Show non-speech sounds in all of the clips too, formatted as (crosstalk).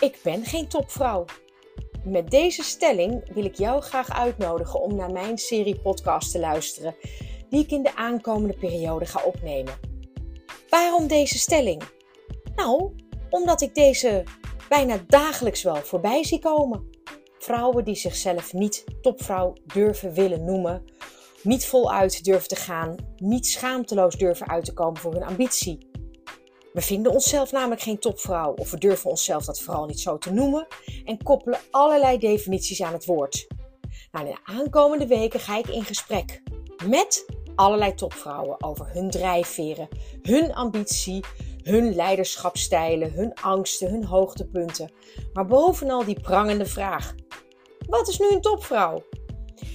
Ik ben geen topvrouw. Met deze stelling wil ik jou graag uitnodigen om naar mijn serie podcast te luisteren, die ik in de aankomende periode ga opnemen. Waarom deze stelling? Nou, omdat ik deze bijna dagelijks wel voorbij zie komen. Vrouwen die zichzelf niet topvrouw durven willen noemen, niet voluit durven te gaan, niet schaamteloos durven uit te komen voor hun ambitie. We vinden onszelf namelijk geen topvrouw of we durven onszelf dat vooral niet zo te noemen en koppelen allerlei definities aan het woord. Nou, in de aankomende weken ga ik in gesprek met allerlei topvrouwen over hun drijfveren, hun ambitie, hun leiderschapstijlen, hun angsten, hun hoogtepunten. Maar bovenal die prangende vraag: wat is nu een topvrouw?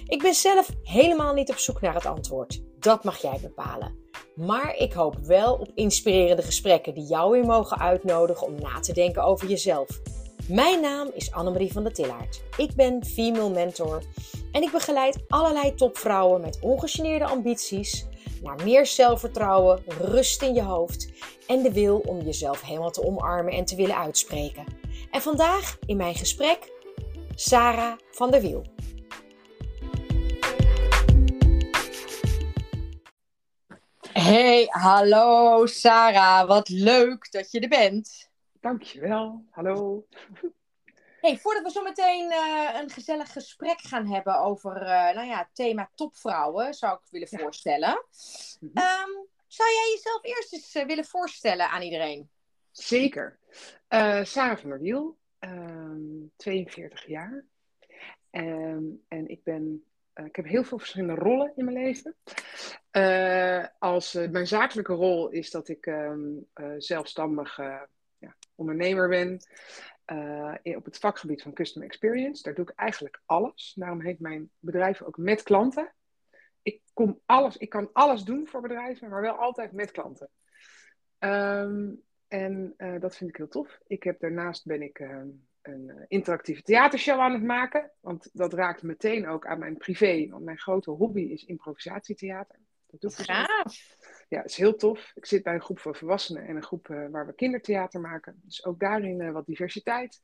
Ik ben zelf helemaal niet op zoek naar het antwoord. Dat mag jij bepalen. Maar ik hoop wel op inspirerende gesprekken die jou weer mogen uitnodigen om na te denken over jezelf. Mijn naam is Annemarie van der Tillaert. Ik ben female mentor en ik begeleid allerlei topvrouwen met ongegeneerde ambities naar meer zelfvertrouwen, rust in je hoofd en de wil om jezelf helemaal te omarmen en te willen uitspreken. En vandaag in mijn gesprek Sarah van der Wiel. Hey, hallo Sarah, wat leuk dat je er bent. Dankjewel, hallo. Hey, voordat we zo meteen uh, een gezellig gesprek gaan hebben over uh, nou ja, het thema topvrouwen, zou ik willen voorstellen. Mm -hmm. um, zou jij jezelf eerst eens uh, willen voorstellen aan iedereen? Zeker. Sarah van der Wiel, 42 ehm, jaar. Um, en ik ben ik heb heel veel verschillende rollen in mijn leven. Uh, als, uh, mijn zakelijke rol is dat ik um, zelfstandig ja, ondernemer ben op het vakgebied van Customer Experience. Daar doe ik eigenlijk alles. Daarom heet mijn bedrijf ook met klanten. Ik, kom alles, ik kan alles doen voor bedrijven, maar wel altijd met klanten. Um, en dat vind ik heel tof. Ik heb, daarnaast ben ik een uh, interactieve theatershow aan het maken. Want dat raakt meteen ook aan mijn privé. Want mijn grote hobby is improvisatietheater. Dat doe ik Gaaf! Ja, is heel tof. Ik zit bij een groep voor volwassenen en een groep uh, waar we kindertheater maken. Dus ook daarin uh, wat diversiteit.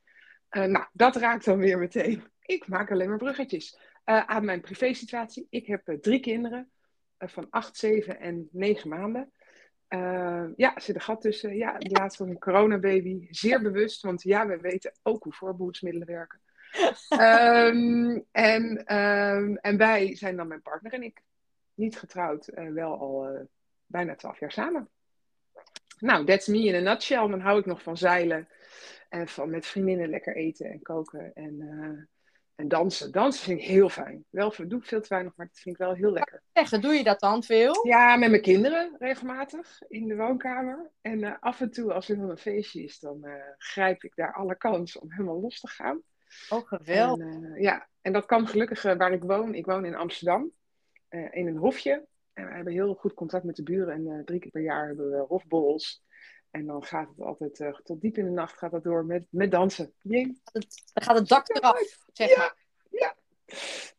nou, dat raakt dan weer meteen. Ik maak alleen maar bruggetjes. aan mijn privé situatie. Ik heb drie kinderen van 8, 7 en 9 maanden. Uh, ja, zit een gat tussen. Ja, de laatste was een coronababy. Zeer bewust, want ja, we weten ook hoe voorbehoedsmiddelen werken. um, en, um, en wij zijn dan mijn partner en ik. Niet getrouwd, uh, wel al uh, bijna twaalf jaar samen. Nou, that's me in a nutshell. Dan hou ik nog van zeilen en van met vriendinnen lekker eten en koken en en dansen. Dansen vind ik heel fijn. Wel doe ik veel te weinig, maar dat vind ik wel heel lekker. Zeggen, doe je dat dan veel? Ja, met mijn kinderen regelmatig in de woonkamer. En uh, af en toe als er dan een feestje is, dan uh, grijp ik daar alle kans om helemaal los te gaan. Oh, geweldig. En, uh, ja, en dat kan gelukkig waar ik woon. Ik woon in Amsterdam, in een hofje. En we hebben heel goed contact met de buren. En drie keer per jaar hebben we hofborrels. En dan gaat het altijd uh, tot diep in de nacht gaat dat door met, met dansen. Jee. Dan gaat het dak eraf, zeg ja, maar. Ja,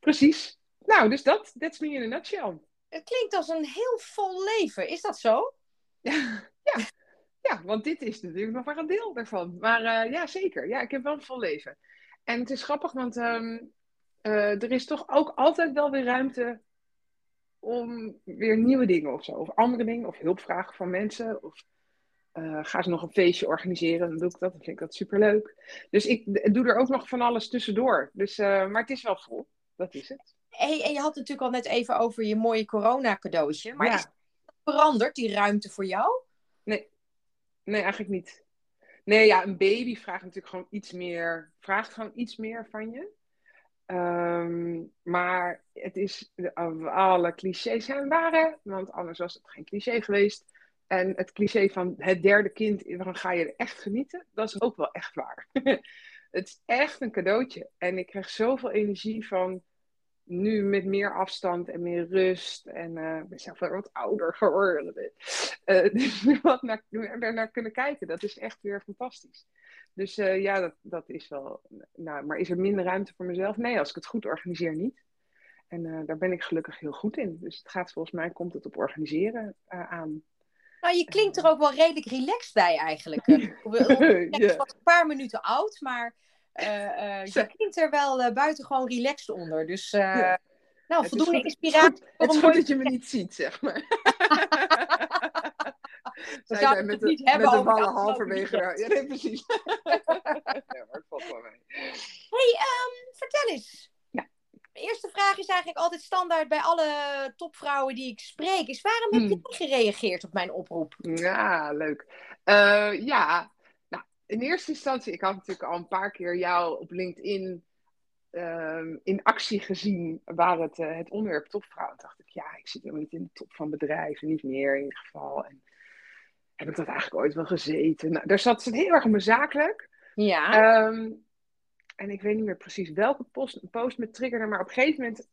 precies. Nou, dus dat, that's me in a nutshell. Het klinkt als een heel vol leven. Is dat zo? Ja, ja. ja want dit is natuurlijk nog maar een deel daarvan. Maar uh, ja, zeker. Ja, ik heb wel een vol leven. En het is grappig, want um, uh, er is toch ook altijd wel weer ruimte om weer nieuwe dingen of zo. Of andere dingen, of hulpvragen van mensen. Of uh, ga ze nog een feestje organiseren, dan doe ik dat. Dan vind ik dat superleuk. Dus ik doe er ook nog van alles tussendoor. Dus, uh, maar het is wel vol. Dat is het. Hey, en je had het natuurlijk al net even over je mooie corona cadeautje. Maar ja. is dat veranderd, die ruimte voor jou? Nee. Nee, eigenlijk niet. Nee, ja, een baby vraagt natuurlijk gewoon iets meer. Vraagt gewoon iets meer van je. Um, maar het is, alle clichés zijn waar, want anders was het geen cliché geweest. En het cliché van het derde kind, dan ga je er echt genieten, dat is ook wel echt waar. (laughs) het is echt een cadeautje. En ik krijg zoveel energie van nu met meer afstand en meer rust. En uh, ik ben zelf wel wat ouder geworden. Uh, (laughs) dus nu wat naar, naar kunnen kijken, dat is echt weer fantastisch. Dus uh, ja, dat, dat is wel. Nou, maar is er minder ruimte voor mezelf? Nee, als ik het goed organiseer, niet. En daar ben ik gelukkig heel goed in. Dus het gaat volgens mij, komt het op organiseren aan. Nou, je klinkt er ook wel redelijk relaxed bij eigenlijk. (laughs) Het is wat een paar minuten oud, maar uh, je klinkt er wel uh, buitengewoon relaxed onder. Dus ja. nou, voldoende het inspiratie. Het is goed dat je me niet ziet, zeg maar. (laughs) (laughs) Zij zijn met, de, niet hebben met de ballen halverwege. Ja, nee, precies. ja, maar het valt wel mee. hey, um, vertel eens. De eerste vraag is eigenlijk altijd standaard bij alle topvrouwen die ik spreek. Is waarom heb je hmm. niet gereageerd op mijn oproep? Ja, leuk. Uh, ja, nou, in eerste instantie, ik had natuurlijk al een paar keer jou op LinkedIn uh, in actie gezien waar het, uh, het onderwerp topvrouw. Dacht ik, ja, ik zit helemaal niet in de top van bedrijven, niet meer in ieder geval. En heb ik dat eigenlijk ooit wel gezeten? Nou, daar zat ze heel erg om zakelijk. Ja. Um, en ik weet niet meer precies welke post, post me triggerde, maar op een gegeven moment,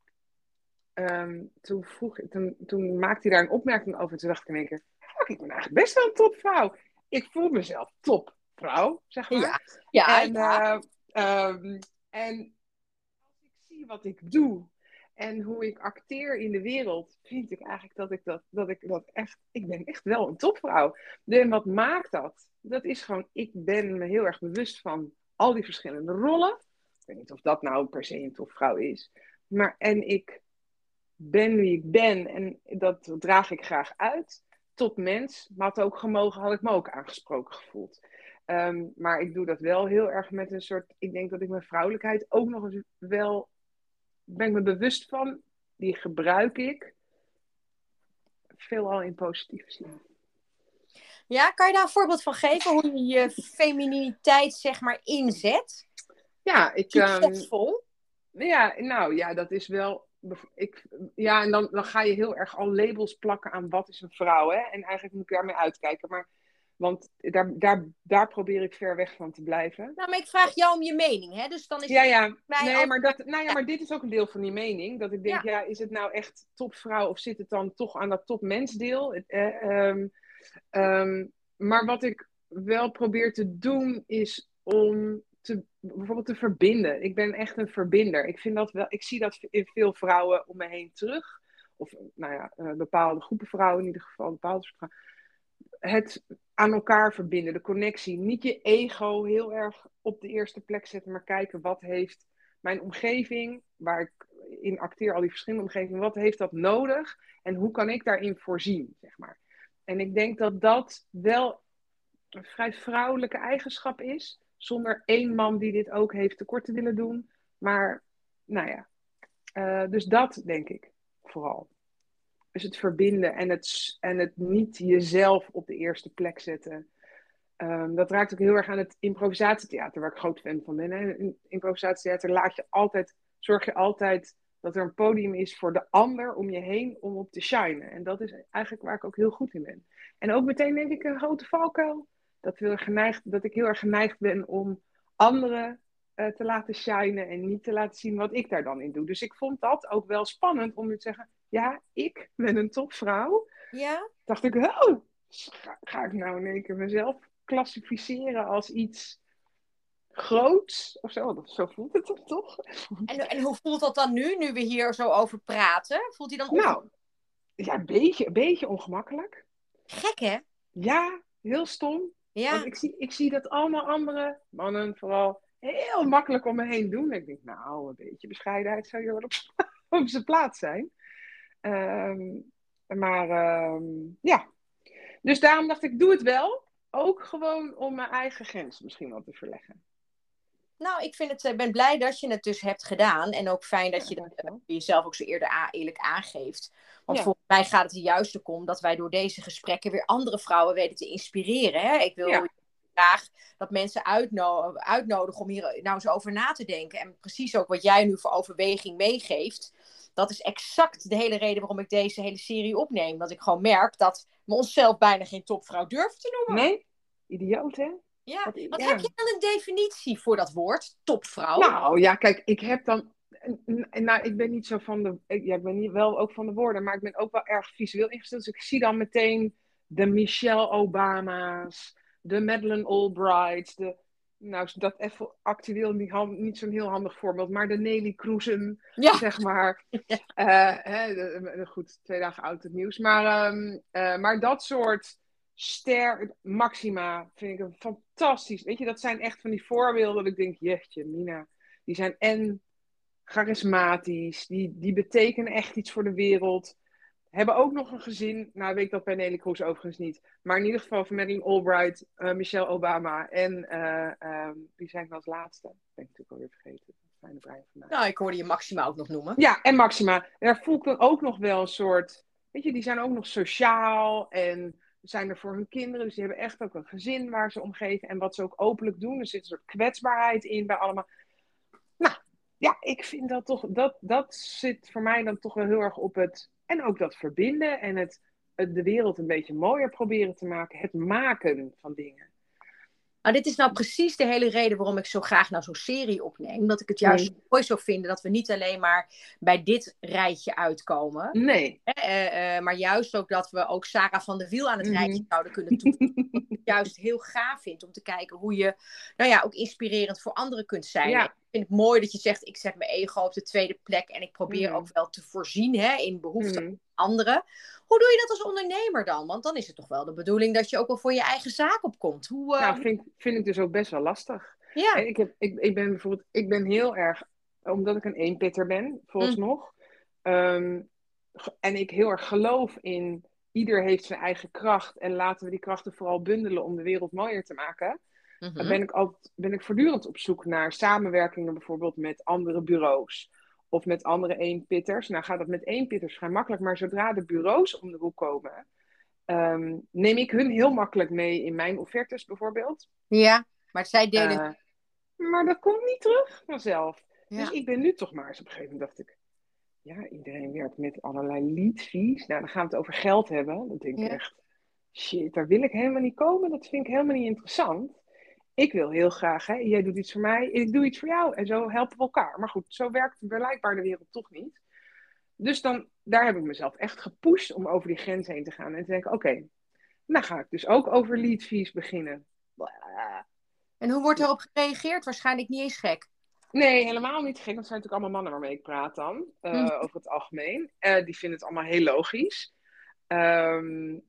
um, toen, vroeg, toen, toen maakte hij daar een opmerking over. Toen dacht ik in één keer, fuck, ik ben eigenlijk best wel een topvrouw. Ik voel mezelf topvrouw, zeg maar. Ja, ja. En, ja. Uh, um, en als ik zie wat ik doe en hoe ik acteer in de wereld, vind ik eigenlijk dat ik dat, dat ik dat echt, ik ben echt wel een topvrouw. En wat maakt dat? Dat is gewoon, ik ben me heel erg bewust van al die verschillende rollen. Ik weet niet of dat nou per se een topvrouw is. Maar, en ik ben wie ik ben en dat draag ik graag uit tot mens. Maar had ook gemogen, had ik me ook aangesproken gevoeld. Um, maar ik doe dat wel heel erg met een soort. Ik denk dat ik mijn vrouwelijkheid ook nog eens wel ben ik me bewust van, die gebruik ik veelal in positieve zin. Ja, kan je daar een voorbeeld van geven hoe je je femininiteit zeg maar inzet? Ja, ik. Succesvol? Um, ja, nou ja, dat is wel. Ik, ja, en dan, dan ga je heel erg al labels plakken aan wat is een vrouw. Hè? En eigenlijk moet ik daarmee uitkijken. Maar want daar, daar, daar probeer ik ver weg van te blijven. Nou, maar ik vraag jou om je mening, hè? Dus dan is ja, ja. Nee, maar, dat, nou ja, maar dit is ook een deel van die mening. Dat ik denk, ja, is het nou echt topvrouw of zit het dan toch aan dat topmensdeel? Eh, um, um, maar wat ik wel probeer te doen, is om te, bijvoorbeeld te verbinden. Ik ben echt een verbinder. Ik, vind dat wel, ik zie dat in veel vrouwen om me heen terug. Of nou ja, uh, bepaalde groepen vrouwen in ieder geval, bepaalde soort het aan elkaar verbinden, de connectie. Niet je ego heel erg op de eerste plek zetten, maar kijken wat heeft mijn omgeving, waar ik in acteer, al die verschillende omgevingen, wat heeft dat nodig en hoe kan ik daarin voorzien, zeg maar. En ik denk dat dat wel een vrij vrouwelijke eigenschap is, zonder één man die dit ook heeft tekort te willen doen. Maar, nou ja, uh, dus dat denk ik vooral. Dus het verbinden en het, en het niet jezelf op de eerste plek zetten. Um, dat raakt ook heel erg aan het improvisatietheater, waar ik groot fan van ben. Hè. Improvisatietheater laat je altijd, zorg je altijd dat er een podium is voor de ander om je heen om op te shinen. En dat is eigenlijk waar ik ook heel goed in ben. En ook meteen denk ik een grote valkuil. Dat, geneigd, dat ik heel erg geneigd ben om anderen uh, te laten shinen en niet te laten zien wat ik daar dan in doe. Dus ik vond dat ook wel spannend om te zeggen, ja, ik ben een topvrouw. Ja. Dacht ik, oh, ga, ik nou in één keer mezelf klassificeren als iets groots of zo? Zo voelt het dan toch? En, en hoe voelt dat dan nu, nu we hier zo over praten? Voelt hij dan Nou, ja, een beetje, een beetje ongemakkelijk. Gek, hè? Ja, heel stom. Ja. Want ik zie, ik zie dat allemaal andere mannen vooral heel makkelijk om me heen doen. En ik denk, nou, een beetje bescheidenheid zou je wel op, (laughs) op zijn plaats zijn. Um, maar um, ja, dus daarom dacht ik, doe het wel. Ook gewoon om mijn eigen grens misschien wel te verleggen. Nou, ik vind het, ik ben blij dat je het dus hebt gedaan. En ook fijn dat je dat, jezelf ook zo eerder eerlijk aangeeft. Want ja. volgens mij gaat het er juist om dat wij door deze gesprekken weer andere vrouwen weten te inspireren. Hè? Ik wil ja. graag dat mensen uitno uitnodigen om hier nou eens over na te denken. En precies ook wat jij nu voor overweging meegeeft dat is exact de hele reden waarom ik deze hele serie opneem. Dat ik gewoon merk dat we onszelf bijna geen topvrouw durven te noemen. Nee, idioot hè? Ja, wat, heb je dan een definitie voor dat woord, topvrouw? Nou ja, kijk, ik heb dan. Nou, ik ben niet zo van de. Ja, ik ben niet, wel ook van de woorden, maar ik ben ook wel erg visueel ingesteld. Dus ik zie dan meteen de Michelle Obama's, de Madeleine Albrights, de nou dat even actueel niet, niet zo'n heel handig voorbeeld, maar de Nelly Kroesen, ja. zeg maar. Ja. (laughs) Uh, hè, goed, twee dagen oud het nieuws. Maar, um, uh, maar dat soort Ster, Maxima, vind ik een fantastisch. Weet je, dat zijn echt van die voorbeelden dat ik denk, jeetje, Mina. Die zijn en charismatisch, die, die betekenen echt iets voor de wereld. Hebben ook nog een gezin. Nou, weet ik dat bij Nelly Kroes overigens niet. Maar in ieder geval van Madeleine Albright, uh, Michelle Obama en uh, wie zijn ik als laatste? Dat ben ik natuurlijk alweer vergeten. Fijne brein vandaag. Nou, ik hoorde je Maxima ook nog noemen. Ja, en Maxima. Daar voel ik dan ook nog wel een soort. Weet je, die zijn ook nog sociaal en zijn er voor hun kinderen. Dus die hebben echt ook een gezin waar ze om geven. En wat ze ook openlijk doen. Er zit een soort kwetsbaarheid in bij allemaal. Nou, ja, ik vind dat toch. Dat, dat zit voor mij dan toch wel heel erg op het. En ook dat verbinden en het, het de wereld een beetje mooier proberen te maken. Het maken van dingen. Maar dit is nou precies de hele reden waarom ik zo graag nou zo'n serie opneem. Dat ik het juist nee. mooi zou vinden dat we niet alleen maar bij dit rijtje uitkomen. Nee. Uh, uh, maar juist ook dat we ook Sarah van der Wiel aan het mm -hmm. rijtje zouden kunnen toevoegen. (laughs) juist heel gaaf vind om te kijken hoe je nou ja, ook inspirerend voor anderen kunt zijn. Ja. Ik vind het mooi dat je zegt, ik zet mijn ego op de tweede plek en ik probeer mm. ook wel te voorzien hè, in behoeften Mm. van anderen. Hoe doe je dat als ondernemer dan? Want dan is het toch wel de bedoeling dat je ook wel voor je eigen zaak opkomt. Hoe, uh... Nou, vind, vind ik dus ook best wel lastig. Ja. En ik, heb, ik, ik ben bijvoorbeeld, ik ben heel erg, omdat ik een eenpitter ben, vooralsnog. Mm. Um, en ik heel erg geloof in, ieder heeft zijn eigen kracht. En laten we die krachten vooral bundelen om de wereld mooier te maken. Mhm. Dan ben ik, altijd, ben ik voortdurend op zoek naar samenwerkingen bijvoorbeeld met andere bureaus. Of met andere eenpitters. Nou gaat dat met eenpitters vrij makkelijk. Maar zodra de bureaus om de hoek komen, um, neem ik hun heel makkelijk mee in mijn offertes bijvoorbeeld. Ja, maar zij delen. Uh, maar dat komt niet terug vanzelf. Ja. Dus ik ben nu toch maar eens op een gegeven moment dacht ik. Ja, iedereen werkt met allerlei lead fees. Nou, dan gaan we het over geld hebben. Dan denk ik Ja. echt, shit, daar wil ik helemaal niet komen. Dat vind ik helemaal niet interessant. Ik wil heel graag, hè, jij doet iets voor mij, ik doe iets voor jou. En zo helpen we elkaar. Maar goed, zo werkt blijkbaar de wereld toch niet. Dus dan, daar heb ik mezelf echt gepusht om over die grens heen te gaan. En te denken, oké, nou ga ik dus ook over lead fees beginnen. En hoe wordt erop gereageerd? Waarschijnlijk niet eens gek. Nee, helemaal niet gek. Dat zijn natuurlijk allemaal mannen waarmee ik praat dan. Uh, Mhm. Over het algemeen. Uh, die vinden het allemaal heel logisch. Um,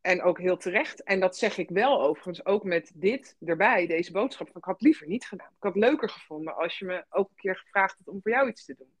en ook heel terecht. En dat zeg ik wel overigens ook met dit erbij, deze boodschap. Ik had liever niet gedaan. Ik had het leuker gevonden als je me ook een keer gevraagd had om voor jou iets te doen.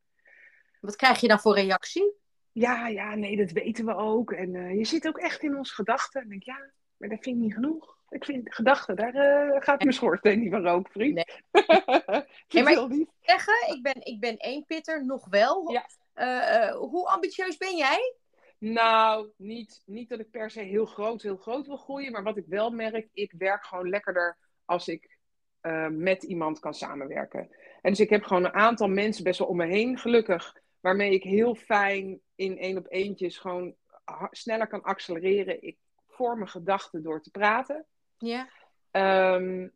Wat krijg je dan voor reactie? Ja, ja, nee, dat weten we ook. En uh, je zit ook echt in onze gedachten. En ik denk, ja, maar dat vind ik niet genoeg. Ik vind gedachten, daar uh, gaat mijn schoorsteen niet van roken, vriend. Nee. (laughs) nee, maar ik zeggen, ik ben, ik ben één pitter, nog wel. Ja. Uh, hoe ambitieus ben jij? Nou, niet, niet dat ik per se heel groot, heel groot wil groeien. Maar wat ik wel merk, ik werk gewoon lekkerder als ik uh, met iemand kan samenwerken. En dus ik heb gewoon een aantal mensen best wel om me heen, gelukkig. Waarmee ik heel fijn in één op eentjes gewoon sneller kan accelereren. Ik vorm mijn gedachten door te praten. Ja. Um,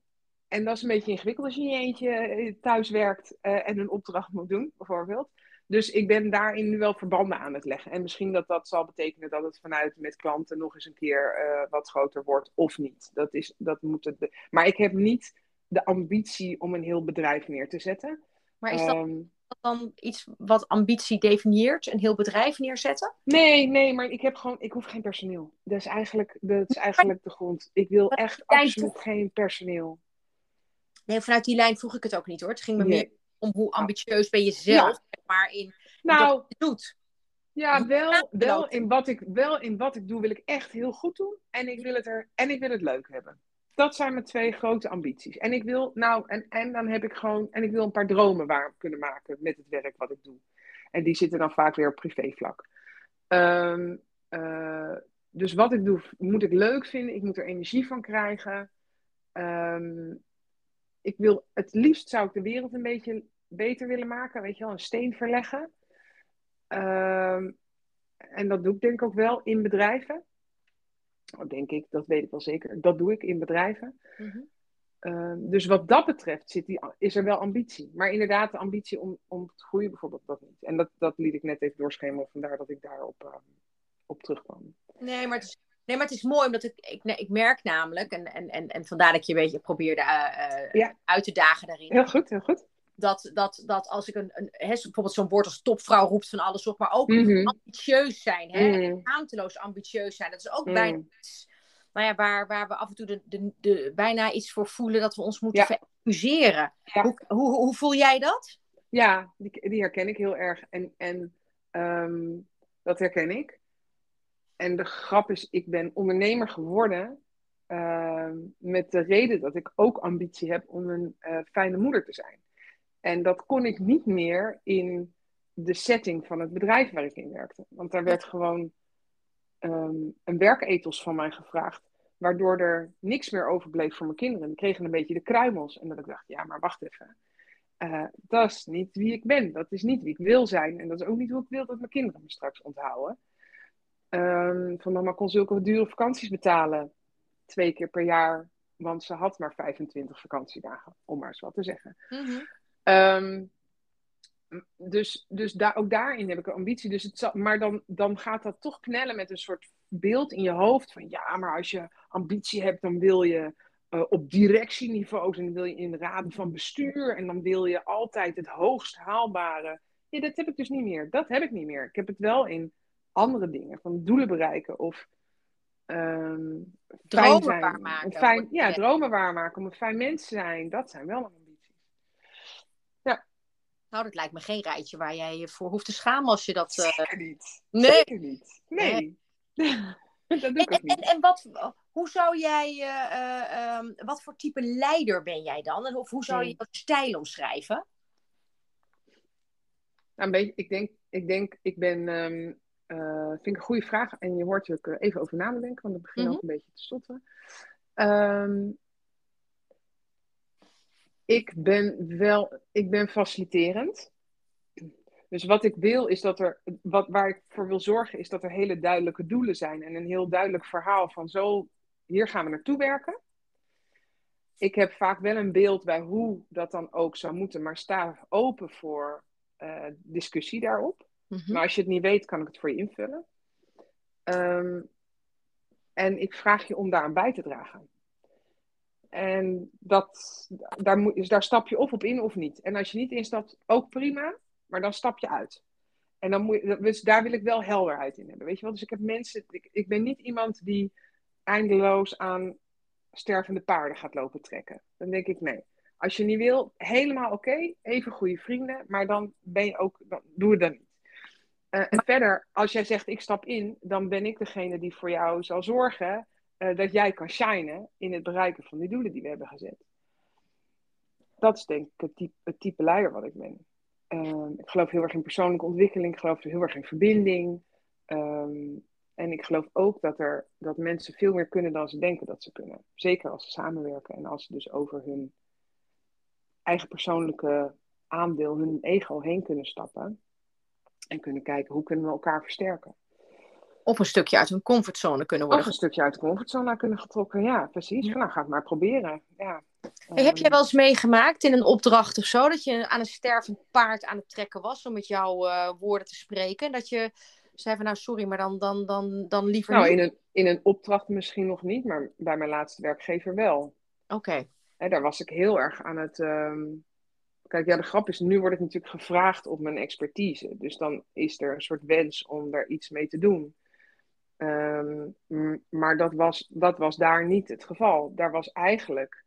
en dat is een beetje ingewikkeld als je in je eentje thuis werkt uh, en een opdracht moet doen, bijvoorbeeld. Dus ik ben daarin nu wel verbanden aan het leggen. En misschien dat dat zal betekenen dat het vanuit met klanten nog eens een keer uh, wat groter wordt of niet. Dat is, dat moet het maar ik heb niet de ambitie om een heel bedrijf neer te zetten. Maar is dat um, dan iets wat ambitie definieert? Een heel bedrijf neerzetten? Nee, nee, maar ik heb gewoon, ik hoef geen personeel. Dat is eigenlijk, dat is eigenlijk de grond. Ik wil echt absoluut geen personeel. Nee, vanuit die lijn vroeg ik het ook niet hoor. Het ging me nee. meer om hoe ambitieus ben je zelf, ja. Maar in nou, wat je doet. Ja, wel, wel, in wat ik, wel in wat ik doe wil ik echt heel goed doen. En ik wil het, er, en ik wil het leuk hebben. Dat zijn mijn twee grote ambities. En ik wil, nou, en, en dan heb ik gewoon, en ik wil een paar dromen waar kunnen maken met het werk wat ik doe. En die zitten dan vaak weer op privévlak. Um, uh, dus wat ik doe, moet ik leuk vinden. Ik moet er energie van krijgen. Um, ik wil, het liefst zou ik de wereld een beetje beter willen maken. Weet je wel, een steen verleggen. Um, en dat doe ik denk ik ook wel in bedrijven. Dat denk ik, dat weet ik wel zeker. Dat doe ik in bedrijven. Mm-hmm. Uh, dus wat dat betreft zit die, is er wel ambitie. Maar inderdaad, de ambitie om, om te groeien bijvoorbeeld, dat niet. En dat, dat liet ik net even doorschemeren, vandaar dat ik daarop uh, op terugkwam. Nee, maar het is, nee, maar het is mooi, omdat ik, ik, nee, ik merk namelijk, en, en, en, en vandaar dat ik je een beetje probeerde uh, ja. uit te dagen daarin. Heel goed, heel goed. Dat, dat, dat als ik een, een bijvoorbeeld zo'n woord als topvrouw roept van alles op, maar ook mm-hmm. ambitieus zijn, hè? Mm. schaamteloos ambitieus zijn. Dat is ook mm. bijna iets nou ja, waar, waar we af en toe de, de, de, bijna iets voor voelen dat we ons moeten ja. verexcuseren. Hoe, hoe, hoe voel jij dat? Ja, die, die herken ik heel erg. En, en ehm, dat herken ik. En de grap is, ik ben ondernemer geworden ehm, met de reden dat ik ook ambitie heb om een uh, fijne moeder te zijn. En dat kon ik niet meer in de setting van het bedrijf waar ik in werkte. Want daar werd gewoon ehm, een werkethos van mij gevraagd, waardoor er niks meer overbleef voor mijn kinderen. Die kregen een beetje de kruimels. En dat ik dacht, ja, maar wacht even. Uh, dat is niet wie ik ben. Dat is niet wie ik wil zijn. En dat is ook niet hoe ik wil dat mijn kinderen me straks onthouden. Um, van mama kon zulke dure vakanties betalen. Twee keer per jaar. Want ze had maar 25 vakantiedagen, om maar eens wat te zeggen. Mm um, dus dus daar, ook daarin heb ik een ambitie. Dus het maar dan, dan gaat dat toch knellen met een soort beeld in je hoofd. Van ja, maar als je ambitie hebt, dan wil je uh, op directieniveau. En dan wil je in raden van bestuur. En dan wil je altijd het hoogst haalbare. Ja, dat heb ik dus niet meer. Dat heb ik niet meer. Ik heb het wel in andere dingen. Van doelen bereiken of... Um, dromen zijn, waarmaken. Fijn, ja, dromen waarmaken. Om een fijn mens te zijn. Dat zijn wel. Nou, dat lijkt me geen rijtje waar jij je voor hoeft te schamen als je dat... Uh... Zeker niet. Nee. Zeker niet. Nee. nee. (laughs) dat doe ik en, niet. En, en wat, hoe zou jij... Uh, um, wat voor type leider ben jij dan? Of hoe zou je je stijl omschrijven? Nou, een beetje, ik denk, ik denk, ik ben um, uh, vind ik een goede vraag. En je hoort er even over na te denken, want ik begin mm -hmm. ook een beetje te stotteren. Um, ik ben wel, ik ben faciliterend. Dus wat ik wil is dat er, wat, waar ik voor wil zorgen, is dat er hele duidelijke doelen zijn. En een heel duidelijk verhaal van zo, hier gaan we naartoe werken. Ik heb vaak wel een beeld bij hoe dat dan ook zou moeten, maar sta open voor uh, discussie daarop. Mm-hmm. Maar als je het niet weet, kan ik het voor je invullen. Um, en ik vraag je om daar aan bij te dragen. En dat, daar, moet, dus daar stap je of op in of niet. En als je niet instapt, ook prima, maar dan stap je uit. En dan moet dus daar wil ik wel helderheid in hebben. Weet je wel? Dus ik heb mensen, ik, ben niet iemand die eindeloos aan stervende paarden gaat lopen trekken. Dan denk ik nee. Als je niet wil, helemaal oké, even goede vrienden, maar dan ben je ook, dan, doe het dan niet. Uh, en verder, als jij zegt ik stap in, dan ben ik degene die voor jou zal zorgen uh, dat jij kan shinen in het bereiken van die doelen die we hebben gezet. Dat is denk ik het type, het type leider wat ik ben. Uh, ik geloof heel erg in persoonlijke ontwikkeling, ik geloof heel erg in verbinding. Um, en ik geloof ook dat, er, dat mensen veel meer kunnen dan ze denken dat ze kunnen. Zeker als ze samenwerken en als ze dus over hun eigen persoonlijke aandeel, hun ego heen kunnen stappen. En kunnen kijken hoe kunnen we elkaar versterken. Of een stukje uit hun comfortzone kunnen worden. Of een stukje uit de comfortzone kunnen getrokken, ja, precies. Ja. Nou, ga het maar proberen. Ja. Heb jij wel eens meegemaakt in een opdracht of zo, dat je aan een stervend paard aan het trekken was, om met jouw uh, woorden te spreken? Dat je zei van, nou sorry, maar dan, dan, dan, dan liever nou, niet? In een, in een opdracht misschien nog niet, maar bij mijn laatste werkgever wel. Oké. Okay. Daar was ik heel erg aan het... Um... Kijk, ja, de grap is, nu word ik natuurlijk gevraagd op mijn expertise. Dus dan is er een soort wens om daar iets mee te doen. Um, maar dat was, dat was daar niet het geval. Daar was eigenlijk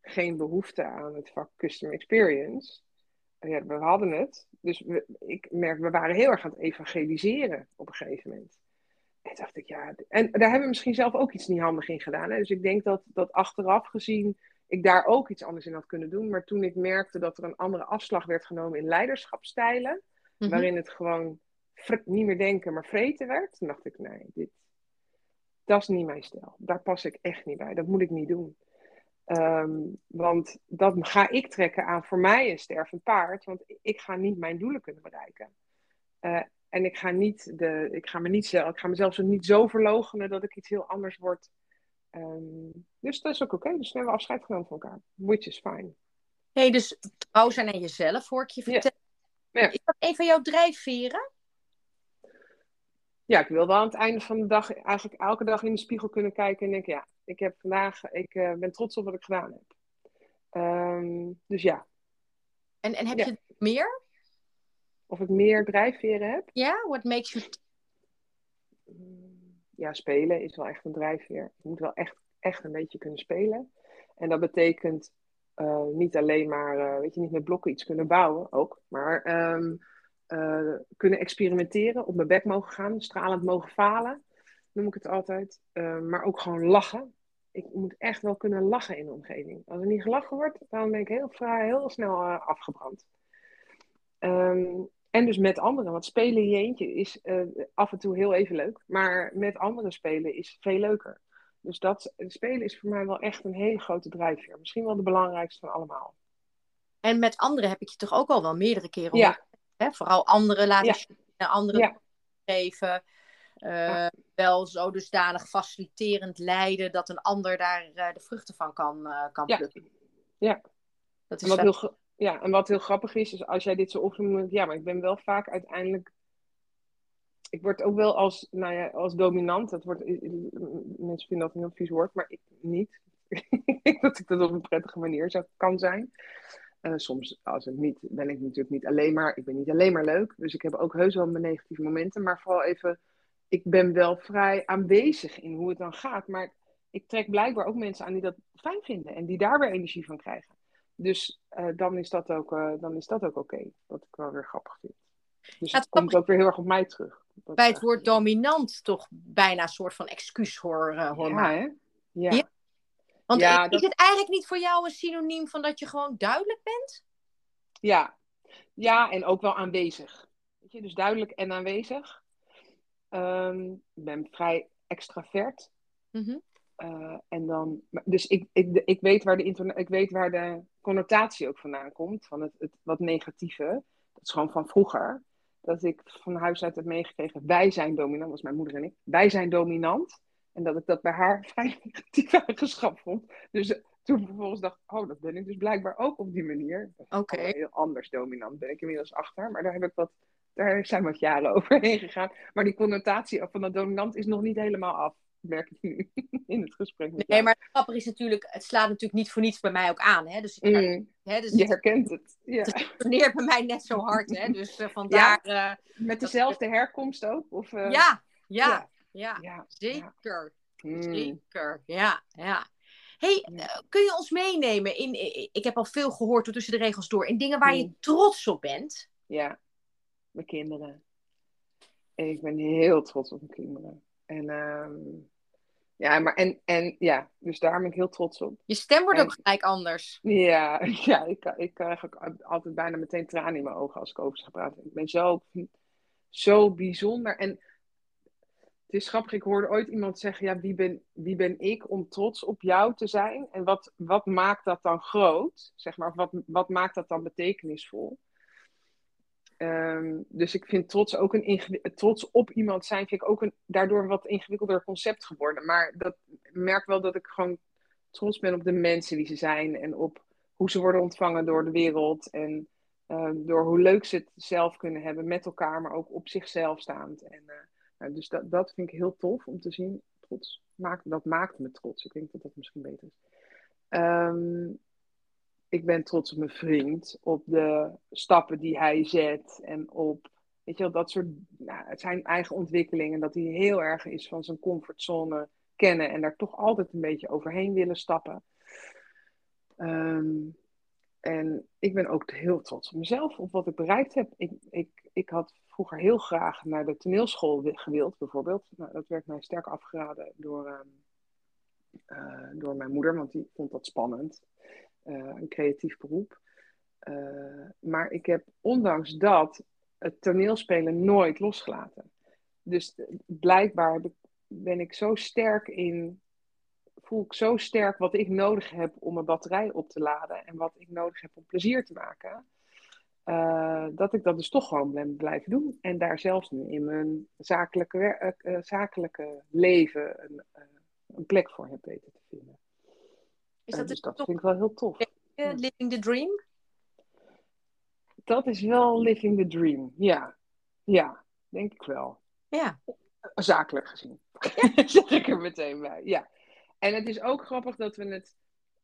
geen behoefte aan het vak Customer Experience. Ja, we hadden het. Dus we, ik merk, we waren heel erg aan het evangeliseren op een gegeven moment. En dacht ik, ja. En daar hebben we misschien zelf ook iets niet handig in gedaan. Hè? Dus ik denk dat, dat achteraf gezien ik daar ook iets anders in had kunnen doen. Maar toen ik merkte dat er een andere afslag werd genomen in leiderschapstijlen, mm -hmm. waarin het gewoon niet meer denken, maar vreten werd. Toen dacht ik, nee, dit, dat is niet mijn stijl. Daar pas ik echt niet bij. Dat moet ik niet doen. Um, want dat ga ik trekken aan voor mij een stervend paard. Want ik ga niet mijn doelen kunnen bereiken. Uh, en ik ga, niet de, ik, ga me niet, ik ga mezelf zo niet zo verlogenen dat ik iets heel anders word. Um, dus dat is ook oké. Okay. Dus we hebben afscheid genomen van elkaar. Which is fine. hey, dus trouw zijn aan jezelf, hoor ik je vertellen. Ja. Ja. Is dat een van jouw drijfveren? Ja, ik wil wel aan het einde van de dag eigenlijk elke dag in de spiegel kunnen kijken en denken, ja, ik heb vandaag, ik uh, ben trots op wat ik gedaan heb. Um, dus ja. En, en heb ja. je meer? Of ik meer drijfveren heb? Ja, yeah, what makes you... ja, spelen is wel echt een drijfveer. Je moet wel echt, echt een beetje kunnen spelen. En dat betekent uh, niet alleen maar, uh, weet je, niet met blokken iets kunnen bouwen ook, maar um, uh, kunnen experimenteren, op mijn bek mogen gaan, stralend mogen falen, noem ik het altijd. maar ook gewoon lachen. Ik moet echt wel kunnen lachen in de omgeving. Als er niet gelachen wordt, dan ben ik heel, vrij, heel snel afgebrand. Um, en dus met anderen. Want spelen in je eentje is af en toe heel even leuk. Maar met anderen spelen is veel leuker. Dus dat spelen is voor mij wel echt een hele grote drijfveer. Misschien wel de belangrijkste van allemaal. En met anderen heb ik je toch ook al wel meerdere keren ja. Hè? Vooral anderen laten ja. anderen geven. Uh, wel zo dusdanig faciliterend leiden dat een ander daar uh, de vruchten van kan, uh, kan plukken. Ja. Dat is en wat heel, ja, en wat heel grappig is, is als jij dit zo opnoemt, ja, maar ik ben wel vaak uiteindelijk ik word ook wel als, nou ja, als dominant. Dat wordt, mensen vinden dat een heel vies woord, maar ik niet. (laughs) ik denk dat ik dat op een prettige manier zou, kan zijn. Uh, soms, als het niet, ben ik natuurlijk niet alleen maar, ik ben niet alleen maar leuk. Dus ik heb ook heus wel mijn negatieve momenten. Maar vooral even, ik ben wel vrij aanwezig in hoe het dan gaat. Maar ik trek blijkbaar ook mensen aan die dat fijn vinden. En die daar weer energie van krijgen. Dus uh, dan is dat ook, uh, dan is dat ook oké. Okay, wat ik wel weer grappig vind. Dus het komt ook weer heel erg op mij terug bij het woord dominant toch bijna een soort van excuus hoor, uh, hoor ja, hè? Ja. ja. Want ja, is het eigenlijk niet voor jou een synoniem van dat je gewoon duidelijk bent? Ja, ja en ook wel aanwezig. Weet je, dus duidelijk en aanwezig. Um, ik ben vrij extravert. Mm -hmm. uh, en dan, dus ik, ik, ik, weet waar de ik weet waar de connotatie ook vandaan komt, van het, het wat negatieve. Dat is gewoon van vroeger dat ik van huis uit heb meegekregen, wij zijn dominant, was mijn moeder en ik, wij zijn dominant. En dat ik dat bij haar (laughs) vrij negatief eigenschap vond. Dus uh, toen vervolgens dacht oh, dat ben ik dus blijkbaar ook op die manier. Oké. Heel anders dominant ben ik inmiddels achter, maar daar heb ik wat, daar zijn wat jaren (laughs) overheen gegaan. Maar die connotatie van dat dominant is nog niet helemaal af merk ik nu (laughs) in het gesprek. Met nee, maar het is natuurlijk, het slaat natuurlijk niet voor niets bij mij ook aan. Hè? Dus, mm. hè, dus je herkent het. Ja. Het resoneert bij mij net zo hard. Hè? Dus uh, vandaar. Ja? Uh, met dezelfde herkomst ook? Of, uh... ja, ja, ja, ja, zeker. Mm. Zeker, ja, ja. hey, kun je ons meenemen in, ik heb al veel gehoord tussen de regels door, in dingen waar mm. je trots op bent? Ja, mijn kinderen. Ik ben heel trots op mijn kinderen. En um, ja, maar en, en ja, dus daar ben ik heel trots op. Je stem wordt ook gelijk anders. Ja, (laughs) ja ik, ik krijg ook altijd bijna meteen tranen in mijn ogen als ik over ga praten. Ik ben zo, zo bijzonder. En het is grappig, ik hoorde ooit iemand zeggen: ja, wie ben, wie ben ik om trots op jou te zijn? En wat, wat maakt dat dan groot? Zeg maar, wat, wat maakt dat dan betekenisvol? Um, dus ik vind trots ook een trots op iemand zijn, vind ik ook een daardoor wat ingewikkelder concept geworden. Maar dat merk wel dat ik gewoon trots ben op de mensen die ze zijn en op hoe ze worden ontvangen door de wereld. En um, door hoe leuk ze het zelf kunnen hebben met elkaar, maar ook op zichzelf staand. En, nou, dus dat, dat vind ik heel tof om te zien. Trots maakt, dat maakt me trots. Ik denk dat dat misschien beter is. Um, ik ben trots op mijn vriend, op de stappen die hij zet en op, weet je wel, dat soort, nou, het zijn eigen ontwikkelingen, dat hij heel erg is van zijn comfortzone kennen en daar toch altijd een beetje overheen willen stappen. Um, en ik ben ook heel trots op mezelf, op wat ik bereikt heb. Ik, ik, ik had vroeger heel graag naar de toneelschool gewild, bijvoorbeeld. Nou, dat werd mij sterk afgeraden door, um, uh, door mijn moeder, want die vond dat spannend. Eh, een creatief beroep. Eh, maar ik heb ondanks dat het toneelspelen nooit losgelaten. Dus blijkbaar ben ik zo sterk in, voel ik zo sterk wat ik nodig heb om mijn batterij op te laden en wat ik nodig heb om plezier te maken. Uh, dat ik dat dus toch gewoon ben blijven doen. En daar zelfs nu in mijn zakelijke, uh, zakelijke leven een, uh, een plek voor heb weten te vinden. Is dat, dus dat vind ik wel heel tof. Living the dream? Dat is wel living the dream, ja. Ja, denk ik wel. Ja. Zakelijk gezien. Ja. (laughs) zeg ik er meteen bij, ja. En het is ook grappig dat we het...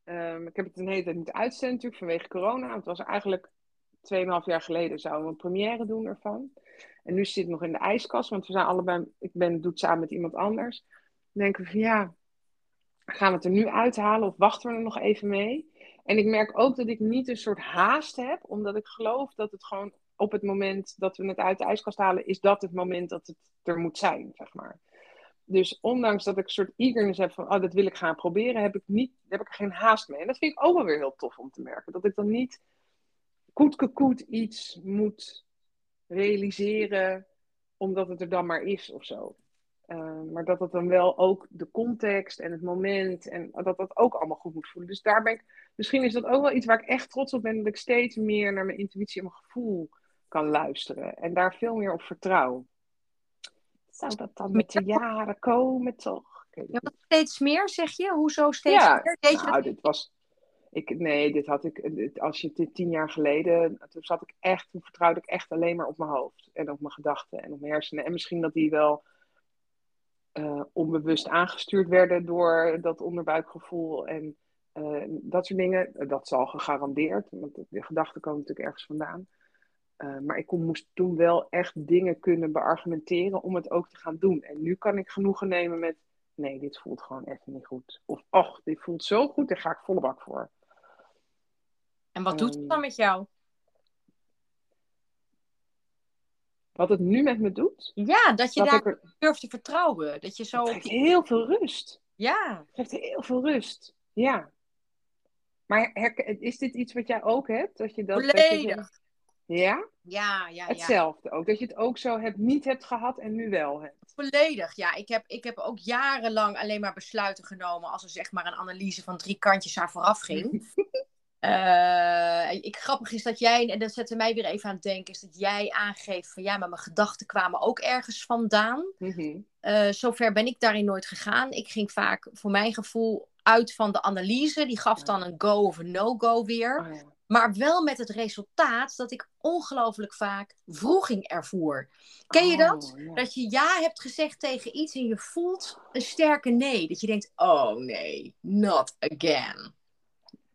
Um, ik heb het een hele tijd niet uitzenden natuurlijk vanwege corona. Het was eigenlijk 2,5 jaar geleden zouden we een première doen ervan. En nu zit het nog in de ijskast, want we zijn allebei, ik ben, doe het samen met iemand anders. Dan denken we van ja, gaan we het er nu uithalen of wachten we er nog even mee? En ik merk ook dat ik niet een soort haast heb, omdat ik geloof dat het gewoon op het moment dat we het uit de ijskast halen, is dat het moment dat het er moet zijn, zeg maar. Dus ondanks dat ik een soort eagerness heb van, oh, dat wil ik gaan proberen, heb ik, niet, heb ik geen haast mee. En dat vind ik ook wel weer heel tof om te merken. Dat ik dan niet koet iets moet realiseren, omdat het er dan maar is of zo. Uh, maar dat het dan wel ook de context en het moment en dat dat ook allemaal goed moet voelen. Dus daar ben ik, misschien is dat ook wel iets waar ik echt trots op ben, dat ik steeds meer naar mijn intuïtie en mijn gevoel kan luisteren en daar veel meer op vertrouw. Zou dat dan met de jaren komen, toch? Ja, steeds meer, zeg je? Hoezo steeds ja, meer? Deed nou, dit was... Ik, nee, dit had ik... Als je dit tien jaar geleden... Toen zat ik echt... Toen vertrouwde ik echt alleen maar op mijn hoofd. En op mijn gedachten en op mijn hersenen. En misschien dat die wel... Uh, onbewust aangestuurd werden door dat onderbuikgevoel en uh, dat soort dingen. Dat zal gegarandeerd, want de gedachten komen natuurlijk ergens vandaan. Uh, maar ik kon, moest toen wel echt dingen kunnen beargumenteren om het ook te gaan doen. En nu kan ik genoegen nemen met, nee, dit voelt gewoon echt niet goed. Of, ach, dit voelt zo goed, daar ga ik volle bak voor. En wat doet het dan met jou? Wat het nu met me doet? Ja, dat je dat daar er... durft te vertrouwen. Dat je zo... Het geeft heel veel rust. Ja. Het geeft heel veel rust. Ja. Maar is dit iets wat jij ook hebt? Dat je dat, Volledig. Dat je ja? Ja, ja, Hetzelfde ook. Dat je het ook zo hebt, niet hebt gehad en nu wel hebt. Volledig, ja. Ik heb, ik heb ook jarenlang alleen maar besluiten genomen als er zeg maar een analyse van drie kantjes aan vooraf ging. uh, (laughs) ik, grappig is dat jij, en dat zette mij weer even aan het denken, is dat jij aangeeft van ja, maar mijn gedachten kwamen ook ergens vandaan. Mm zover ben ik daarin nooit gegaan. Ik ging vaak voor mijn gevoel uit van de analyse. Die gaf dan een go of een no-go weer. Oh, ja. Maar wel met het resultaat dat ik ongelooflijk vaak vroeging ervoer. Ken je dat? Oh, dat je ja hebt gezegd tegen iets en je voelt een sterke nee. Dat je denkt, oh nee, not again.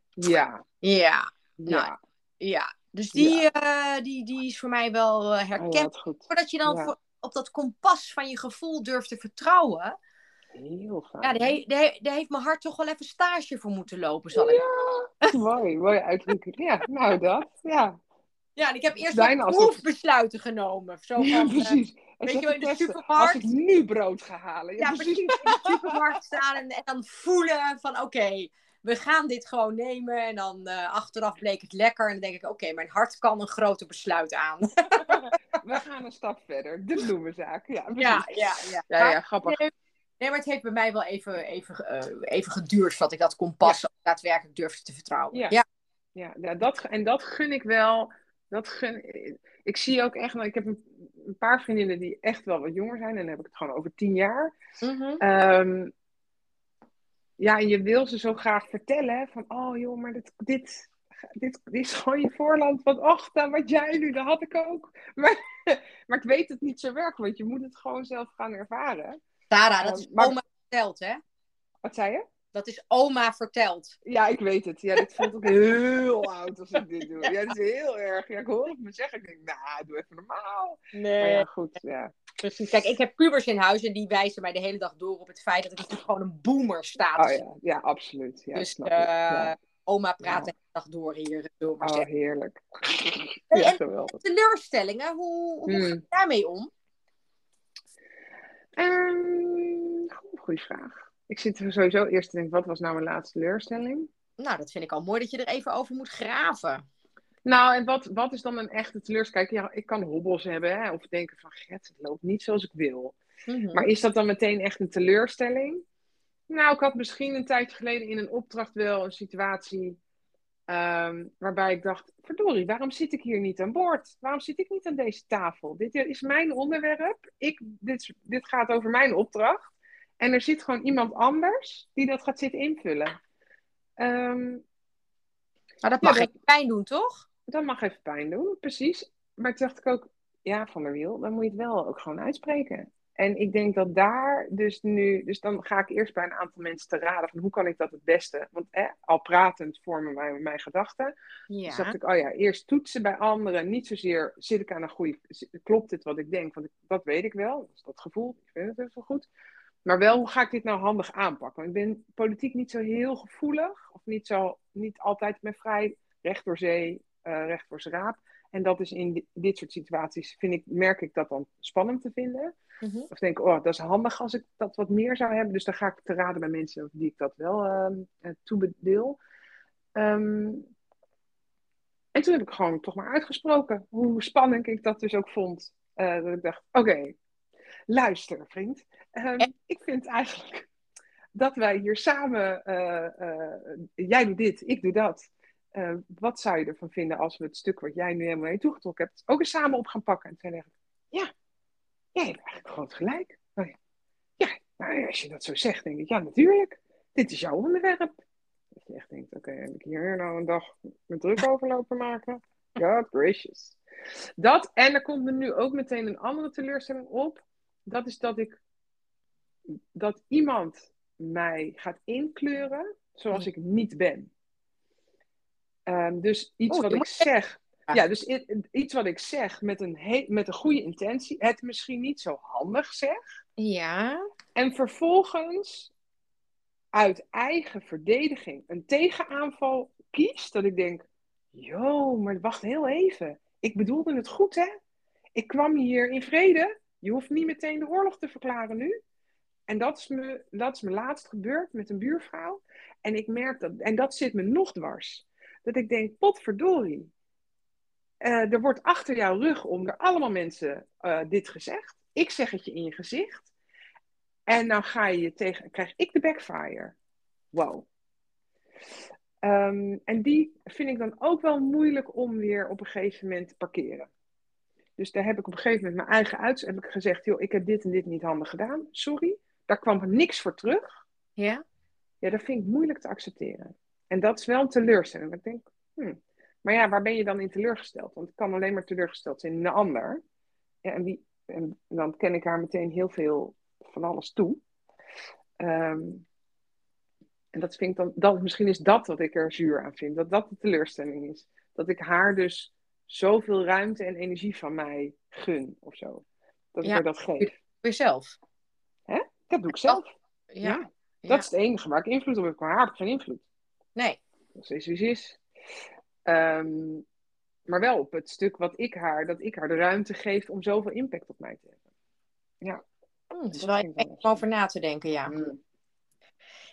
Ja. Ja. Ja. Nou, ja. Dus die, uh, die, die is voor mij wel uh, herkend. Oh, Voordat je dan voor, op dat kompas van je gevoel durft te vertrouwen. Heel fijn. Ja, daar, daar, daar, heeft mijn hart toch wel even stage voor moeten lopen, zal ik Ja, mooi, mooi uitdrukking. Ja, nou dat, ja. Ja, en ik heb eerst Bijna wat proefbesluiten genomen. Zo van, ja, eh, precies. Weet je wel, in de supermarkt. Als ik nu brood ga halen. Ja, ja precies. In de supermarkt staan en, en dan voelen van oké, we gaan dit gewoon nemen. En dan uh, achteraf bleek het lekker. En dan denk ik, oké, mijn hart kan een groter besluit aan. (laughs) we gaan een stap verder. De bloemenzaak. Ja, ja, ja, ja. ja, ja grappig. Nee, maar het heeft bij mij wel even, even, uh, even geduurd voordat ik dat kompas ja. daadwerkelijk durfde te vertrouwen. Ja, ja. ja dat, en dat gun ik wel. Dat gun, ik zie ook echt, ik heb een, een, paar vriendinnen die echt wel wat jonger zijn. En dan heb ik het gewoon over tien jaar. Mm -hmm. ja, en je wil ze zo graag vertellen van, oh joh, maar dit, dit, dit, dit is gewoon je voorland van, och, dan wat jij nu, dat had ik ook. (laughs) Maar, maar ik weet het niet zo werken, want je moet het gewoon zelf gaan ervaren. Tara, dat is oma verteld, hè? Wat zei je? Dat is oma verteld. Ja, ik weet het. Ja, dit voelt ook heel oud als ik dit doe. Ja, dat is heel erg. Ja, ik hoor het me zeggen. Ik denk, nou, doe even normaal. Nee. Maar ja, goed. Ja. Precies. Kijk, ik heb pubers in huis en die wijzen mij de hele dag door op het feit dat ik natuurlijk gewoon een boomer sta. Oh ja, ja absoluut. Ja, dus uh, oma praat de hele dag door hier. Door oh, heerlijk. Ja, en teleurstellingen, hoe, hoe hmm. ga je daarmee om? Um, goede vraag. Ik zit er sowieso eerst te denken, wat was nou mijn laatste teleurstelling? Nou, dat vind ik al mooi dat je er even over moet graven. Nou, en wat, wat is dan een echte teleurstelling? Kijk, ja, ik kan hobbels hebben, hè, of denken van, het loopt niet zoals ik wil. Mhm. Maar is dat dan meteen echt een teleurstelling? Nou, ik had misschien een tijdje geleden in een opdracht wel een situatie Ehm, waarbij ik dacht, verdorie, waarom zit ik hier niet aan boord? Waarom zit ik niet aan deze tafel? Dit is mijn onderwerp. Ik, dit, dit gaat over mijn opdracht. En er zit gewoon iemand anders die dat gaat zitten invullen. Um, maar dat mag ja, even pijn doen, toch? Dat mag even pijn doen, precies. Maar toen dacht ik ook, ja, Van der Wiel, dan moet je het wel ook gewoon uitspreken. En ik denk dat daar dus nu, dus dan ga ik eerst bij een aantal mensen te raden van hoe kan ik dat het beste, want al pratend vormen mijn, mijn gedachten. Ja. Dus dacht ik, oh ja, eerst toetsen bij anderen, niet zozeer zit ik aan een goede, klopt dit wat ik denk, want ik, dat weet ik wel, dat is dat gevoel, ik vind het dus wel goed. Maar wel, hoe ga ik dit nou handig aanpakken? Want ik ben politiek niet zo heel gevoelig, of niet, zo, niet altijd met vrij recht door zee, uh, recht voor raap. En dat is in dit soort situaties, vind ik, merk ik dat dan spannend te vinden. Mhm. Of denk oh, dat is handig als ik dat wat meer zou hebben. Dus dan ga ik te raden bij mensen die ik dat wel uh, toebedeel. Ehm, en toen heb ik gewoon toch maar uitgesproken hoe spannend ik dat dus ook vond. Uh, dat ik dacht, oké, luister vriend. Ehm, ik vind eigenlijk dat wij hier samen, jij doet dit, ik doe dat. Uh, wat zou je ervan vinden als we het stuk wat jij nu helemaal mee toegetrokken hebt, ook eens samen op gaan pakken? En toen dacht ik, ja, jij hebt eigenlijk gewoon gelijk. Oh ja. ja, nou, als je dat zo zegt, denk ik, ja, natuurlijk. Dit is jouw onderwerp. Dat je echt denkt, oké, heb ik hier nou een dag met druk over lopen maken? (laughs) Ja, gracious. Dat, en er komt me nu ook meteen een andere teleurstelling op. Dat is dat ik, dat iemand mij gaat inkleuren zoals ik niet ben. Um, dus iets oh, wat ik zeg. Ja, dus iets wat ik zeg met een, met een goede intentie, het misschien niet zo handig zeg. Ja. En vervolgens uit eigen verdediging een tegenaanval kiest, dat ik denk, yo, maar wacht heel even. Ik bedoelde het goed, hè? Ik kwam hier in vrede. Je hoeft niet meteen de oorlog te verklaren nu. En dat is me, dat is me laatst gebeurd met een buurvrouw. En ik merk dat, en dat zit me nog dwars. Dat ik denk, potverdorie. Uh, er wordt achter jouw rug om allemaal mensen uh, dit gezegd. Ik zeg het je in je gezicht. En dan ga je tegen, krijg ik de backfire. Wow. Um, en die vind ik dan ook wel moeilijk om weer op een gegeven moment te parkeren. Dus daar heb ik op een gegeven moment mijn eigen uit. Heb ik gezegd, joh, ik heb dit en dit niet handig gedaan. Sorry. Daar kwam er niks voor terug. Ja. Ja, dat vind ik moeilijk te accepteren. En dat is wel een teleurstelling. Ik denk, hmm. Maar ja, waar ben je dan in teleurgesteld? Want ik kan alleen maar teleurgesteld zijn in een ander. Ja, en, wie, en dan ken ik haar meteen heel veel van alles toe. Um, en dat vind ik dan, dat, misschien is dat wat ik er zuur aan vind. Dat dat de teleurstelling is. Dat ik haar dus zoveel ruimte en energie van mij gun of zo. Dat ik haar dat geef. Voor jezelf? Hè? Dat doe ik zelf. Ja. Dat is het enige waar ik invloed op heb. Maar haar heb ik geen invloed. Nee. Dat is wie ze is. Um, maar wel op het stuk wat ik haar, dat ik haar de ruimte geef om zoveel impact op mij te hebben. Ja. Mm, is wel over na te denken, ja. Mm.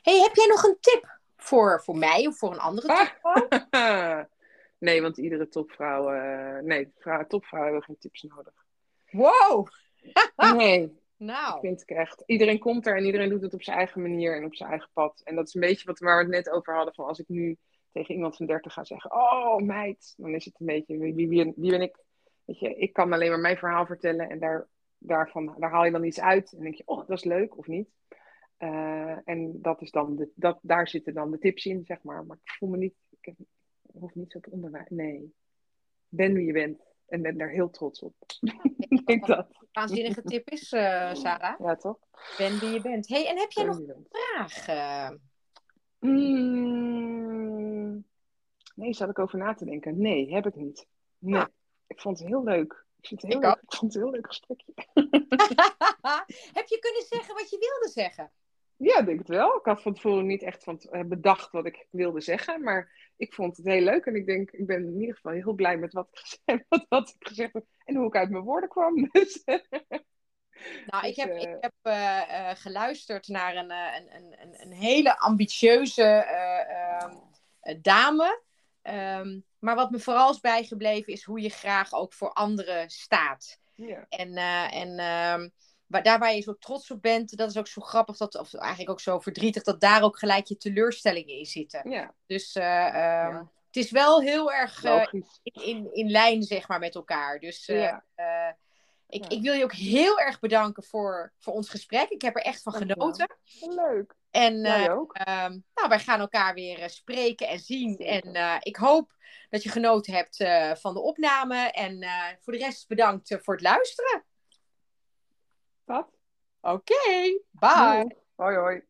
Hey, heb jij nog een tip voor, voor mij of voor een andere topvrouw? (laughs) nee, want iedere topvrouw... Uh, nee, topvrouwen hebben geen tips nodig. Wow! (laughs) (laughs) nee, nou. Vind ik echt. Iedereen komt er en iedereen doet het op zijn eigen manier en op zijn eigen pad. En dat is een beetje wat waar we het net over hadden. Van als ik nu tegen iemand van 30 ga zeggen: Oh, meid. Dan is het een beetje: wie, wie, wie ben ik? Weet je, ik kan alleen maar mijn verhaal vertellen. En daar, daarvan, daar haal je dan iets uit. En denk je: Oh, dat is leuk of niet? Uh, en dat is dan de, dat, daar zitten dan de tips in, zeg maar. Maar ik voel me niet. Ik, heb, ik hoef niet zo te onderwijs. Nee. Ben wie je bent. En ben daar heel trots op. (laughs) ik denk dat. Waanzinnige tip is, uh, (laughs) Sarah. Ja, toch? Ben wie je bent. hey, en heb jij nog een vraag? Mm, nee, zat ik over na te denken. Nee, heb ik niet. Nee. Ah. Ik vond het heel leuk. Ik, vind het heel ik, leuk. ik vond het een heel leuk gesprekje. (laughs) heb je kunnen zeggen wat je wilde zeggen? Ja, denk het wel. Ik had van tevoren niet echt van eh, bedacht wat ik wilde zeggen. Maar ik vond het heel leuk. En ik denk, ik ben in ieder geval heel blij met wat ik (laughs) gezegd, wat, wat ik gezegd heb. En hoe ik uit mijn woorden kwam. (laughs) Dus, nou, ik dus, heb, ik eh, heb uh, geluisterd naar een, een, een, een hele ambitieuze ehm, dame. Um, maar wat me vooral is bijgebleven is hoe je graag ook voor anderen staat. Ja. En, en um, waar, daar waar je zo trots op bent, dat is ook zo grappig, dat, of eigenlijk ook zo verdrietig, dat daar ook gelijk je teleurstellingen in zitten. Ja. Dus uh, ja. het is wel heel erg uh, in, in lijn, zeg maar, met elkaar. Dus ja. Ik, ik wil je ook heel erg bedanken voor, voor ons gesprek. Ik heb er echt van genoten. Leuk. En ehm, nou, wij gaan elkaar weer spreken en zien. En ik hoop dat je genoten hebt van de opname. En voor de rest bedankt voor het luisteren. Wat? Oké, bye. Hoi hoi.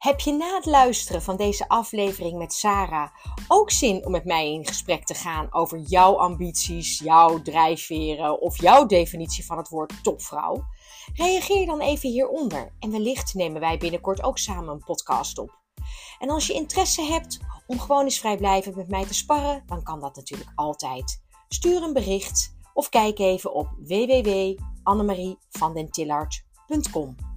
Heb je na het luisteren van deze aflevering met Sarah ook zin om met mij in gesprek te gaan over jouw ambities, jouw drijfveren of jouw definitie van het woord topvrouw? Reageer dan even hieronder en wellicht nemen wij binnenkort ook samen een podcast op. En als je interesse hebt om gewoon eens vrijblijvend met mij te sparren, dan kan dat natuurlijk altijd. Stuur een bericht of kijk even op www.annemarievandentillard.com.